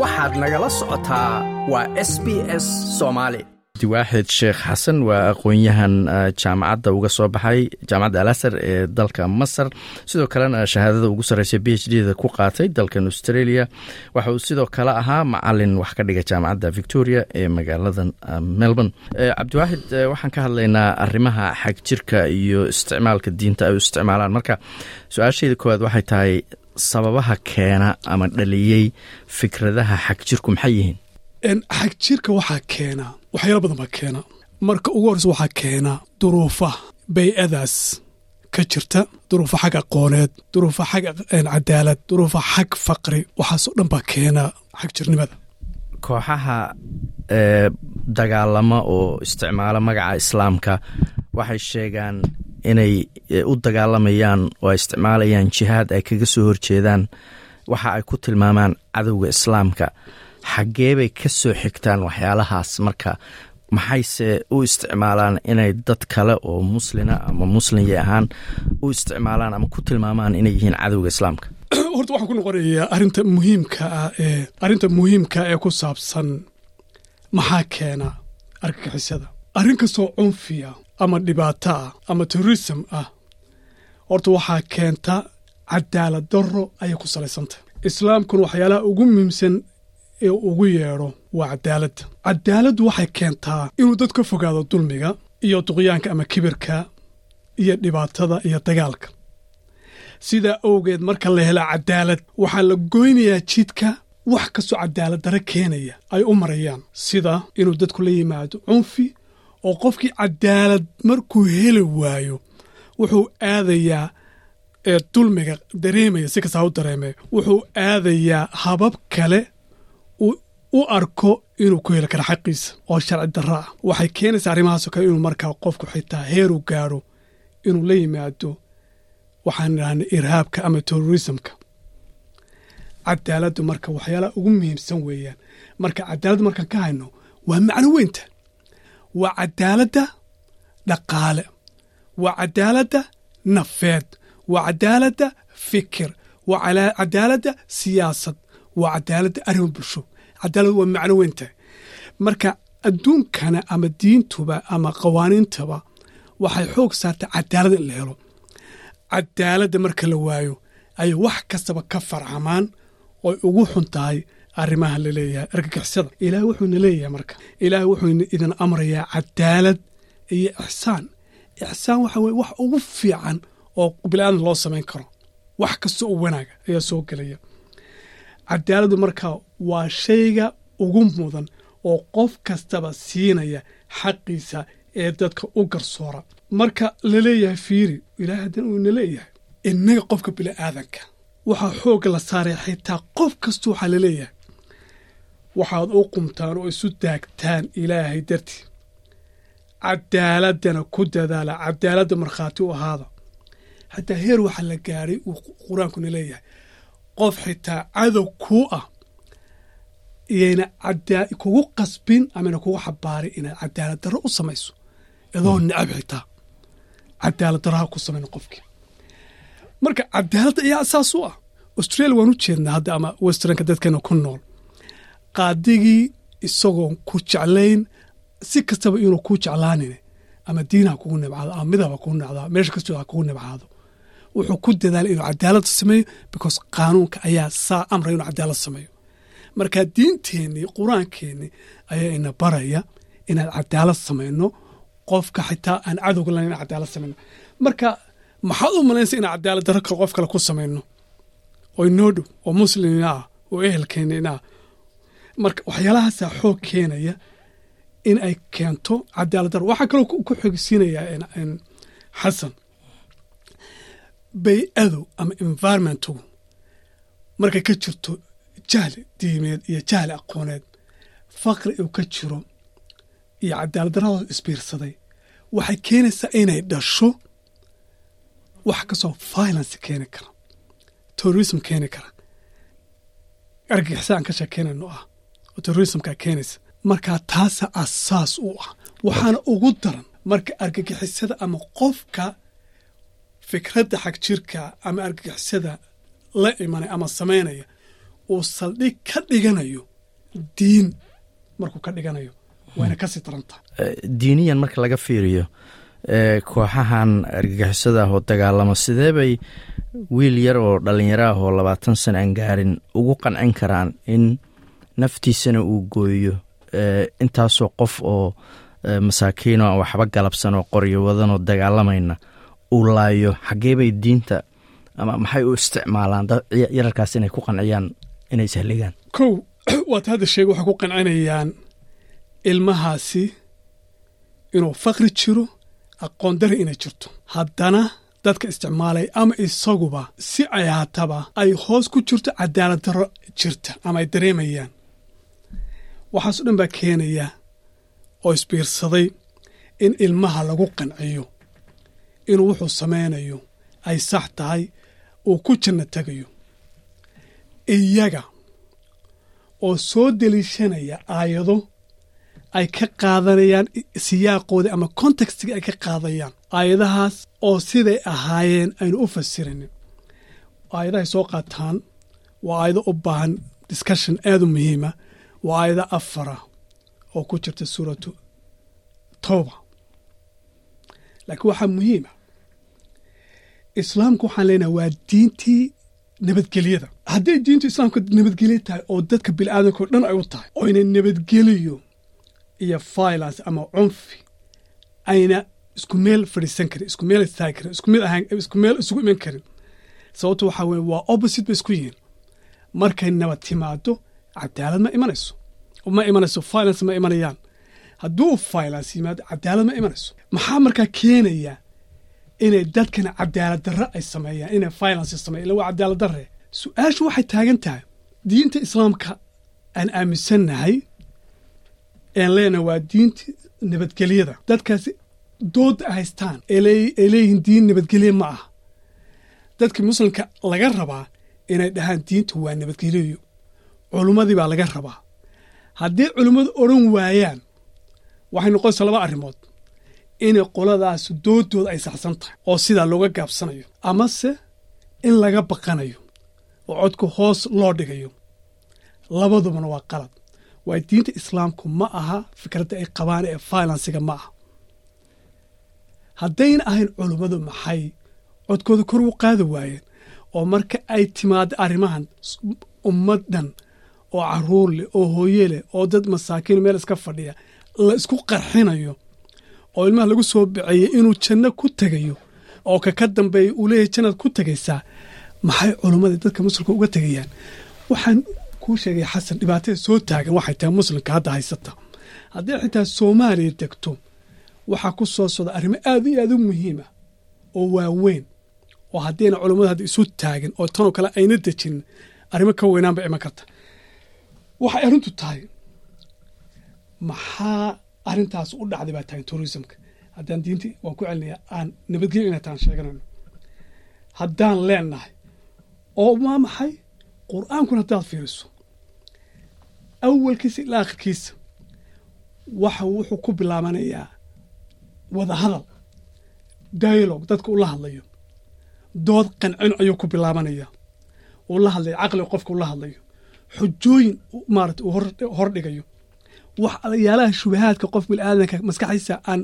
waxaad nagala socotaa waa s b s soomaali waaxid sheekh xasan waa aqoon-yahan jaamacadda uga soo baxay jaamacadda alasar ee dalka masar. Sidoo kalena shahaadada ugu sarreysa b h d da ku qaatay dalkan australia. Waxa uu sidoo kale ahaa macalin wax ka dhiga jaamacadda victoria ee magaalada melbourne. Cabdiwaaxid waxaan ka hadlaynaa arrimaha xag jirka iyo isticmaalka diinta ay u isticmaalaan. Marka su'aashayda koowaad waxay tahay sababaha keena ama dhaliyey fikradaha xag jirku maxay yihiin? Xag jirka waxaa keena waxyaalo badan baa keena. Marka ugu horreysa waxaa keena duruufa bay-adaas ka jirta. Duruufa xag aqooneed duruufa xag cadaalad duruufa xag faqri waxaasoo dhan baa keena xag jirnimada. Kooxaha ee dagaalama oo isticmaala magaca islaamka waxay sheegaan inay u dagaalamayaan oo ay isticmaalayaan jihaad ay kaga soo horjeedaan. Waxa ay ku tilmaamaan cadowga islaamka. Xaggee bay ka soo xigtaan waxyaalahaas. Marka maxayse u isticmaalaan inay dad kale oo muslina ama muslimya ahaan u isticmaalaan ama ku tilmaamaan inay yihiin cadowga islaamka? Horta waxaan ku noqonayaa arrinta muhiimka ah ee arrinta muhiimka ee ku saabsan maxaa keena argagixisada. Arrin kastoo cunfiya ama dhibaato ah ama terrorism ah. Horta waxaa keenta cadaalad darro ayay ku salaysantah islaamkuna waxyaalaha ugu muhiimsan ee ugu yeedho waa cadaaladda cadaaladdu waxay keentaa inuu dad ka fogaado dulmiga iyo duqyaanka ama kibirka iyo dhibaatada iyo dagaalka. Sidaa awgeed marka la hela cadaalad waxaa la goynayaa jidka wax kastoo cadaalad dare keenaya ay u marayaan. Sida inuu dadku la yimaado cunfi oo qofkii cadaalad markuu heli waayo wuxuu aadayaa dulmiga dareemaya si kastaa u dareemaya wuxuu aadayaa habab kale u arko inuu ku heli karo xaqiisa oo sharci darro ah. Waxay keenaysaa arrimahaasoo kale inuu markaa qofku xitaa heeru gaadho inuu la yimaado waxaan idhahnay irhaabka ama terrorismka. Cadaaladdu marka waxyaalaha ugu muhiimsan weeyaan marka cadaaladda markaan ka hayno waa macno weynta waa cadaaladda dhaqaale. Waa cadaaladda nafeed. Waa cadaaladda fikir. Waa cadaaladda siyaasad. Waa cadaaladda arrimo bulsho. Cadaalad waa macno weyntahay marka adduunkana ama diintuba ama qawaaniintaba waxay xoog saartay cadaalad in la helo. Cadaaladda marka la waayo ayay wax kastaba ka farcamaan oy ugu xun tahay arrimaha la leeyahay argagixisada. Ilaahay wuxuuna leeyahay marka. Ilaahay wuxuuna idin amrayaa cadaalad iyo ixsaan. Ixsaan waxa weye wax ugu fiican oo bilaadan loo samayn karo. Wax kasta oo wanaaga ayaa soo gelaya. Cadaaladdu marka waa shayga ugu mudan oo qof kastaba siinaya xaqiisa ee dadka u garsoora. Marka la leeyahay fiiri ilahay haddana uuna leeyahay innaga qofka bini'aadanka waxaa xoogga la saaraya xitaa qof kasta waxaa la leeyahay waxaad u qumtaan oo isu daagtaan ilaahay dartii cadaaladdana ku dadaala cadaaladda markhaati u ahaada. Hataa heer waxaa la gaadhay uu qur'aankuna leeyahay qof xitaa cadow kuu ah iyayna kugu qasbin amana kugu xabaarin inaad cadaalad darro u samayso. Idoo necab xitaa cadaalad darraha ku samayna qofkii. Marka cadaaladda ayaa asaas u ah. Australia waan u jeednaa hadda ama westernka dadkeena ku nool qaadigii isagoon ku jeclayn si kastaba inuu ku jeclaanin ama diin ha kugu nibcaado ama midab ha kugu nibcaado meesha kastoo kugu nibcaado wuxuu ku dadaalay inuu cadaalad sameeyo because qaanuunka ayaa saa amray inuu cadaalad sameeyo. Marka diinteennii qur'aankeennii ayaa ina baraya inaan cadaalad samayno qofka xitaa aan cadowga lahayn inaan cadaalad samayno. Marka maxaad u malaynsa inaan cadaalad darro kale qof kale ku samayno? Oo inoo dhow oo muslimina ah oo ehelkeennina ah marka waxyaalahaasaa xoog keenaya in ay keento cadaalad darro. Waxaa kaloo ku xogsiinayaa xasan bay-adu ama environmentigu markay ka jirto jahli diimeed iyo jahli aqooneed faqri uu ka jiro iyo cadaalad darradooda isbiirsaday waxay keenaysaa inay dhasho wax kastoo violence keeni kara terrorism keeni kara. Argagixisa aan ka sheekeynayno ah oo terrorismkaa keenaysa markaa taasa asaas u ah waxaana ugu daran marka argagixisada ama qofka fikradda xag jirka ama argagixisada la imanaya ama samaynaya uu saldhig ka dhiganayo diin markuu ka dhiganayo wayna ka sii darantaha diiniyan marka laga fiiriyo kooxahan argagixisada ah oo dagaalamo sidee bay wiil yar oo dhallinyaro ah oo labaatan sana aan gaarin ugu qancin karaan in naftiisana uu gooyo intaasoo qof oo masaakiino aan waxba galabsan oo qoryo wadan oo dagaalamayna uu laayo xaggee bay diinta ama maxay u isticmaalaan yararkaas inay ku qanciyaan inay sahligaan kow waad hadda sheega waxay ku qancinayaan ilmahaasi inuu fakri jiro aqoon dari inay jirto. Haddana dadka isticmaalay ama isaguba si ay haataba ay hoos ku jirto cadaalad darro jirta ama ay dareemayaan waxaaso dhan baa keenaya oo isbiirsaday in ilmaha lagu qanciyo inuu wuxuu samaynayo ay sax tahay uu ku janno tegayo iyaga oo soo deliishanaya aayado ay ka qaadanayaan siyaaqoodii ama kontekstiga ay ka qaadayaan aayadahaas oo siday ahaayeen aynu u fasirinin. Aayadahay soo qaataan waa aayado u baahan discussion aad u muhiima waa aayado afara oo ku jirta suuratu towba laakiin waxaa muhiima islaamku waxaan leenahay waa diintii nabadgelyada. Hadday diintu islaamka nabadgelyo tahay oo dadka bini'aadanka o dhan ay u tahay oo ina nabadgeliyo iyo violence ama cunfi ayna isku meel fadhiisan karin isku meel istaagi karin isku mid ahaan isku meel isugu iman karin. Sababto waxaa weye waa opposite bay isku yihiin. Markay nabad timaado cadaalad ma imanayso ma imanayso violence ma imanayaan. Hadduu violence yimaado cadaalad ma imanayso. Maxaa markaa keenaya inay dadkana cadaalad darre ay sameeyaan inay violence sameeyan illa waa cadaalad darre. Su'aashu waxay taagan tahay. Diinta islaamka aan aaminsannahay een leenahay waa diinta nabadgelyada. Dadkaasi dooda haystaan ay leeyihiin diin nabadgelye ma ah dadka muslimka laga rabaa inay dhahaan diinta waa nabadgelyo culummadii baa laga rabaa. Haddii culummadu odhan waayaan waxay noqonaysaa laba arrimood. Inay qoladaas doodooda ay saxsan tahay oo sidaa looga gaabsanayo amase in laga baqanayo oo codka hoos loo dhigayo. Labadubana waa qalad. Waay diinta islaamku ma aha fikradda ay qabaan ee violensiga ma aha. Haddayna ahayn culummadu maxay codkooda kor u qaadi waayeen oo marka ay timaado arrimahan ummaddan oo carruur leh oo hooye leh oo dad masaakiin meel iska fadhiya la isku qarxinayo oo ilmaha lagu soo biceeyey inuu janno ku tegayo oo ka ka dambeeya uu leeyahay jannaad ku tegaysaa maxay culummada dadka muslimka uga tegayaan? Waxaan kuu sheegay xasan dhibaatada soo taagan waxay tahay muslimka hadda haysata. Haddii xitaa soomaaliya degto waxaa ku soo socda arrimo aad iyo aad u muhiima oo waaweyn oo haddayna culummadu hadda isu taagin oo tanoo kale ayna dejin arrimo ka weynaan bay iman karta waxay arrintu tahay maxaa arrintaas u dhacday baa tahay tourismka? Haddaan diinti waan ku celinayaa aan nabadgelyo inay taan sheeganayno haddaan leenahay oo waa maxay? Qur'aankuna haddaad fiiriso. Awalkiisa ilaa akhirkiisa waxa wuxuu ku bilaabanayaa wada hadal dialogue dadka ula hadlayo. Dood qancin ayuu ku bilaabanaya uu la hadlayo caqliga qofka ula hadlayo xujooyin maarata uu hordhigayo wax yaalaha shubahaadka qof biniaadanka maskaxdiisa aan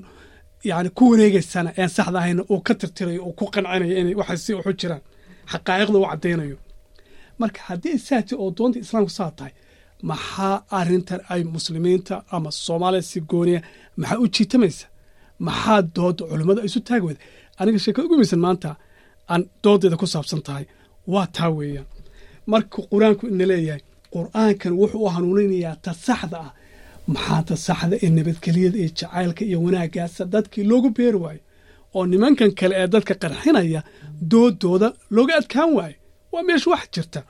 yani ku wareegaysana aan saxda ahayna uu ka tirtirayo uu ku qancinayo inay waxay si waxu jiraan xaqaa'iqda u caddaynayo. Marka haddii saati oo doonta islaamku saa tahay maxaa arrintan ay muslimiinta ama soomaaliya si gooniya maxaa u jiitamaysa? Maxaa dooda culummada isu taagi weyda aniga sheekada ugu maysan maanta aan doodeeda ku saabsan tahay. Waa taa weeyaan. Marka qur'aanku ina leeyahay qur'aankan wuxuu u hanuuninayaa ta saxda ah. Maxaa ta saxda ee nabadgelyada iyo jacaylka iyo wanaaggaasa dadkii loogu beeri waayo? Oo nimankan kale ee dadka qarxinaya doodooda looga adkaan waayo? Waa meesha wax jirta.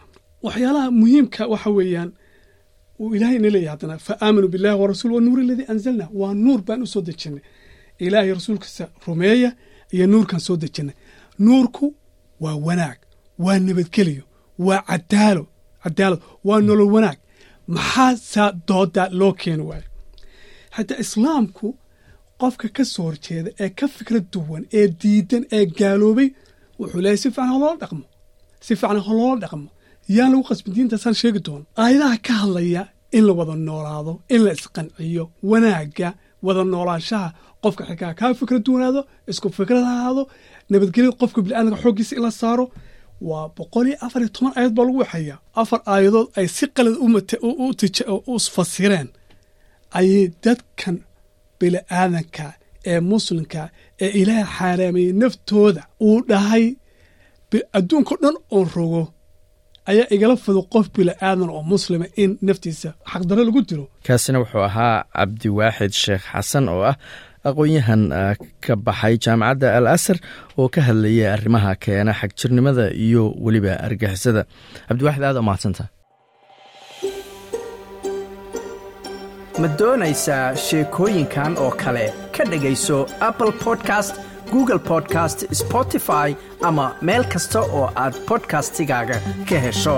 Waxyaalaha muhiimka waxa weeyaan uu ilaahay ina leeyahay haddana fa aaminuu billahi wa rasuul wa nuuri aladii anzalna waa nuur baan u soo dejinnay ilaahay rasuulkiisa rumeeya iyo nuurkan soo dejinnay nuurku waa wanaag waa nabadgeliyo waa cadaalo cadaalad waa nolol wanaag. Maxaa saa dooda loo keeni waayo? Xataa islaamku qofka ka soo horjeeda ee ka fikrad duwan ee diidan ee gaaloobay wuxuu leeyahy si fiican haloola dhaqmo. Si fiican haloola dhaqmo. Yaan lagu qasbin diintaasaan sheegi doono aayadaha ka hadlaya in la wada noolaado in la isqanciyo wanaagga wada noolaanshaha qofka xigaa kaa fikra duwanaado isku fikrad ha ahaado nabadgelya qofka biniaadamka xooggiisa in la saaro waa boqol iyo afar iyo toban aayad baa lagu waxeeyaa afar aayadood ay si qalad u fasireen. Ayay dadkan bini'aadanka ee muslimka ee ilaaha xaaraamayey naftooda uu dhahay. Adduunka dhan oon rogo ayaa igala fudo qof bini'aadan oo muslima in naftiisa xaqdarro lagu dilo. Kaasina wuxuu ahaa cabdiwaaxid sheekh xasan oo ah aqoon-yahan ka baxay jaamacadda al asar oo ka hadlayay arrimaha keena xagjirnimada iyo weliba argixisada cabdiwaaxid aad umahadsanta ma doonaysaa sheekooyinkan oo kale? Ka dhegayso apple podcast google podcast spotify ama meel kasta oo aad bodkastigaaga ka hesho